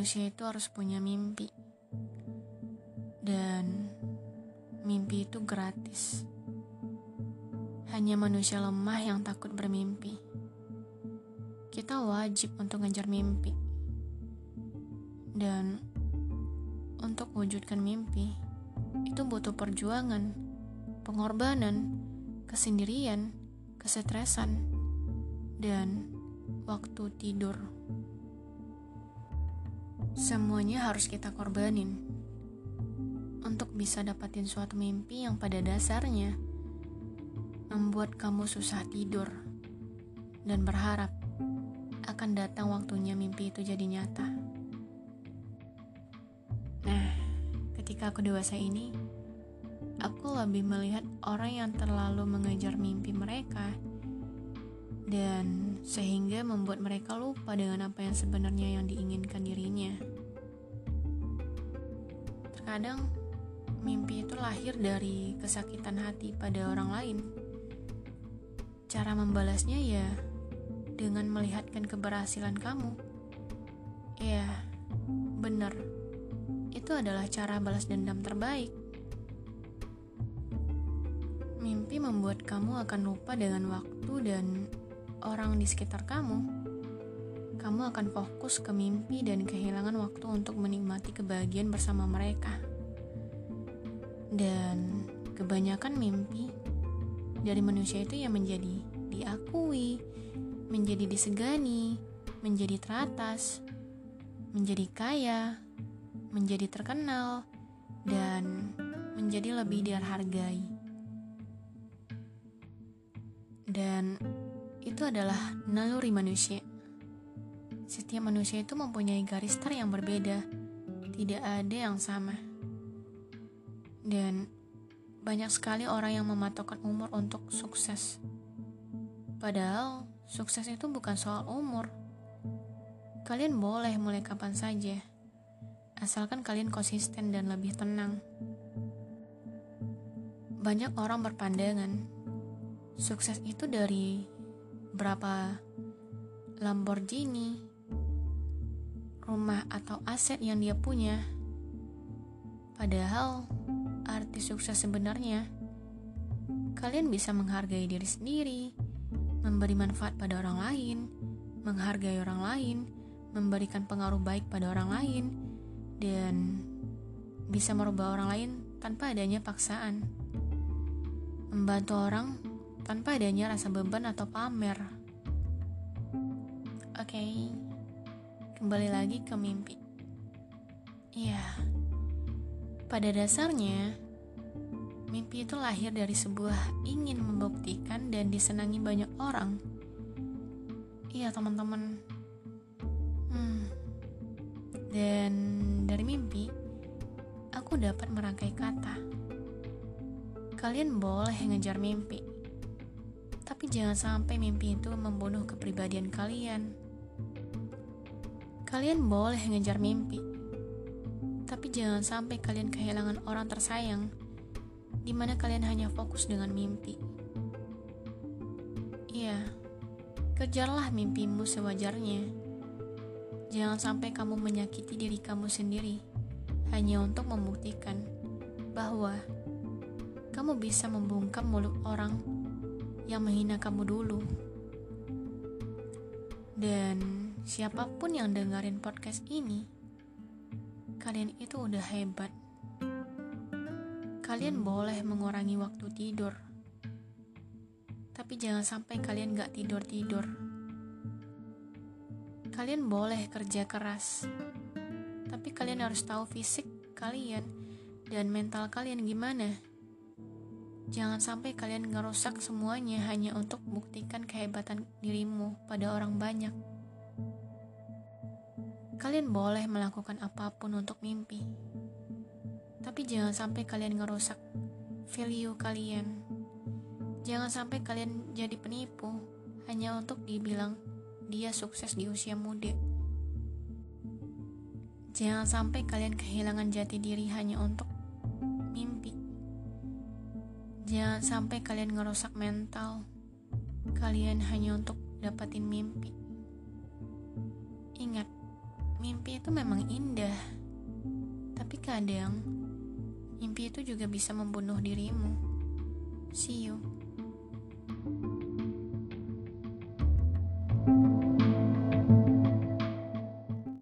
manusia itu harus punya mimpi. Dan mimpi itu gratis. Hanya manusia lemah yang takut bermimpi. Kita wajib untuk ngejar mimpi. Dan untuk wujudkan mimpi, itu butuh perjuangan, pengorbanan, kesendirian, kesetresan, dan waktu tidur. Semuanya harus kita korbanin untuk bisa dapatin suatu mimpi yang pada dasarnya membuat kamu susah tidur dan berharap akan datang waktunya mimpi itu jadi nyata. Nah, ketika aku dewasa ini, aku lebih melihat orang yang terlalu mengejar mimpi mereka dan sehingga membuat mereka lupa dengan apa yang sebenarnya yang diinginkan dirinya. Terkadang mimpi itu lahir dari kesakitan hati pada orang lain. Cara membalasnya ya dengan melihatkan keberhasilan kamu. Ya, benar. Itu adalah cara balas dendam terbaik. Mimpi membuat kamu akan lupa dengan waktu dan orang di sekitar kamu, kamu akan fokus ke mimpi dan kehilangan waktu untuk menikmati kebahagiaan bersama mereka. Dan kebanyakan mimpi dari manusia itu yang menjadi diakui, menjadi disegani, menjadi teratas, menjadi kaya, menjadi terkenal, dan menjadi lebih dihargai. Dan itu adalah naluri manusia. Setiap manusia itu mempunyai garis start yang berbeda, tidak ada yang sama. Dan banyak sekali orang yang mematokkan umur untuk sukses. Padahal sukses itu bukan soal umur. Kalian boleh mulai kapan saja, asalkan kalian konsisten dan lebih tenang. Banyak orang berpandangan sukses itu dari berapa Lamborghini, rumah atau aset yang dia punya. Padahal arti sukses sebenarnya kalian bisa menghargai diri sendiri, memberi manfaat pada orang lain, menghargai orang lain, memberikan pengaruh baik pada orang lain, dan bisa merubah orang lain tanpa adanya paksaan. Membantu orang tanpa adanya rasa beban atau pamer. Oke, okay, kembali lagi ke mimpi. Iya, pada dasarnya mimpi itu lahir dari sebuah ingin membuktikan dan disenangi banyak orang. Iya teman-teman. Hmm. Dan dari mimpi, aku dapat merangkai kata. Kalian boleh ngejar mimpi tapi jangan sampai mimpi itu membunuh kepribadian kalian. Kalian boleh ngejar mimpi, tapi jangan sampai kalian kehilangan orang tersayang, di mana kalian hanya fokus dengan mimpi. Iya, kejarlah mimpimu sewajarnya. Jangan sampai kamu menyakiti diri kamu sendiri hanya untuk membuktikan bahwa kamu bisa membungkam mulut orang yang menghina kamu dulu. Dan siapa pun yang dengerin podcast ini, kalian itu udah hebat. Kalian boleh mengurangi waktu tidur, tapi jangan sampai kalian gak tidur-tidur. Kalian boleh kerja keras, tapi kalian harus tahu fisik kalian dan mental kalian gimana. Jangan sampai kalian ngerusak semuanya hanya untuk buktikan kehebatan dirimu pada orang banyak. Kalian boleh melakukan apa pun untuk mimpi, tapi jangan sampai kalian ngerusak value kalian. Jangan sampai kalian jadi penipu hanya untuk dibilang dia sukses di usia muda. Jangan sampai kalian kehilangan jati diri hanya untuk. Jangan sampai kalian ngerusak mental kalian hanya untuk dapatin mimpi. Ingat, mimpi itu memang indah, tapi kadang mimpi itu juga bisa membunuh dirimu. See you.